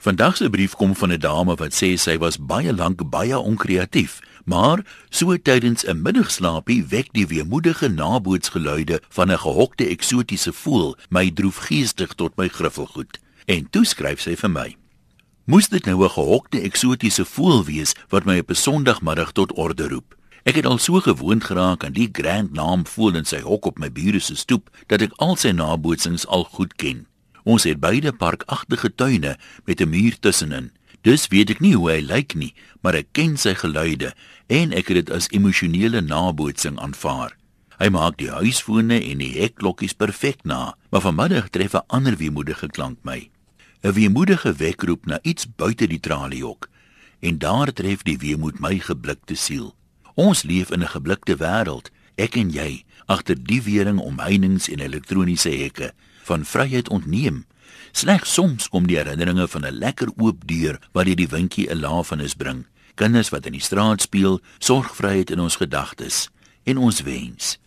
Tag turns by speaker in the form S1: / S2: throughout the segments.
S1: Vandag se brief kom van 'n dame wat sê sy was baie lank baie onkreatief, maar so tydens 'n middagslaapie wek die weemoedige nabootsgeluide van 'n gehokte eksotiese voël my droefgeestig tot my griffelgoed. En toe skryf sy vir my: Moes dit nou 'n gehokte eksotiese voël wees wat my op 'n Sondagmiddag tot orde roep? Ek het al so gewoond geraak aan die grand naam voël in sy hok op my bure se stoep dat ek al sy nabootsings al goed ken. Ons het beide parkagtige tuine met 'n muur tussenin. Dus weet ek nie hoe hy lyk nie, maar ek ken sy geluide en ek het dit as emosionele nabootsing aanvaar. Hy maak die huisfone en die hekklokkies perfek na, maar vanmiddag tref 'n ander weemoedige klank my. 'n Weemoedige wekroep na iets buite die traliehok en daar tref die weemoed my geblikte siel. Ons leef in 'n geblikte wêreld, ek en jy, agter die wering omheinings en elektroniese hekke van vryheid ontneem. Slegs soms kom die herinneringe van 'n lekker oop deur wat jy die windjie 'n lafenis bring. Kinders wat in die straat speel, sorgvryheid in ons gedagtes en ons wens.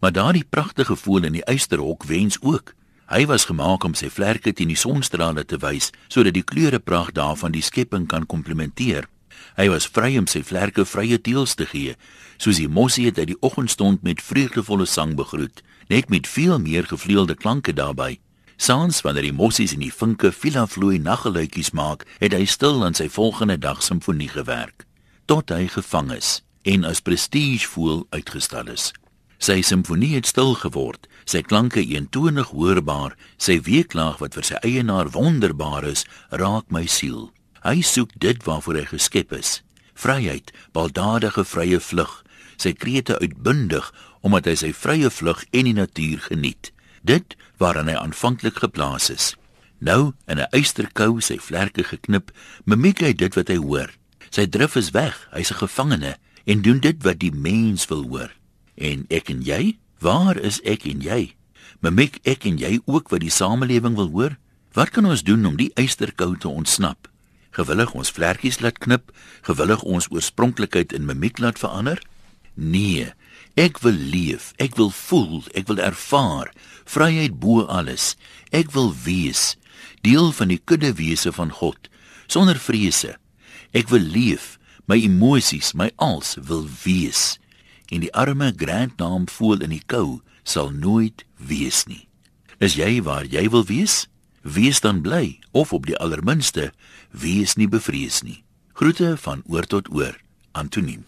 S1: Maar daardie pragtige voël in die eysterhok wens ook. Hy was gemaak om sy vlerke teen die sonstrale te wys sodat die kleurepragt daarvan die skepping kan komplementeer. Hy was vry om sy vlerke vrye teels te gee, soos die mossie het uit die oggendstond met vreugdevolle sang begroet net met veel meer gevleelde klanke daarbey. Saans wanneer die mossies en die vinke vila vloei naggeluitjies maak, het hy stil aan sy volgende dag simfonie gewerk tot hy gevang is en as prestige voel uitgestal is. Sy simfonie het stil geword, sy klanke eentonig hoorbaar, sy weeklaag wat vir sy eienaar wonderbaar is, raak my siel. Hy soek dit waarvoor hy geskep is: vryheid, baldadige vrye vlug, sy krete uitbundig omdat hy sy vrye vlug en die natuur geniet. Dit waaraan hy aanvanklik geplaas is. Nou in 'n eysterkou sy vlerke geknip, mimiek hy dit wat hy hoor. Sy drif is weg, hy's 'n gevangene en doen dit wat die mens wil hoor. En ek en jy, waar is ek en jy? Mimiek ek en jy ook wat die samelewing wil hoor? Wat kan ons doen om die eysterkou te ontsnap? Gewillig ons vlerkies laat knip, gewillig ons oorspronklikheid in mimiek laat verander? Nee, Ek wil leef, ek wil voel, ek wil ervaar vryheid bo alles. Ek wil wees deel van die kudde wese van God sonder vrese. Ek wil leef, my emosies, my als wil wees. En die arme grand naam voel in die kou sal nooit wees nie. Is jy waar jy wil wees? Wees dan bly of op die allerminste wees nie bevrees nie. Groete van oor tot oor. Antoniem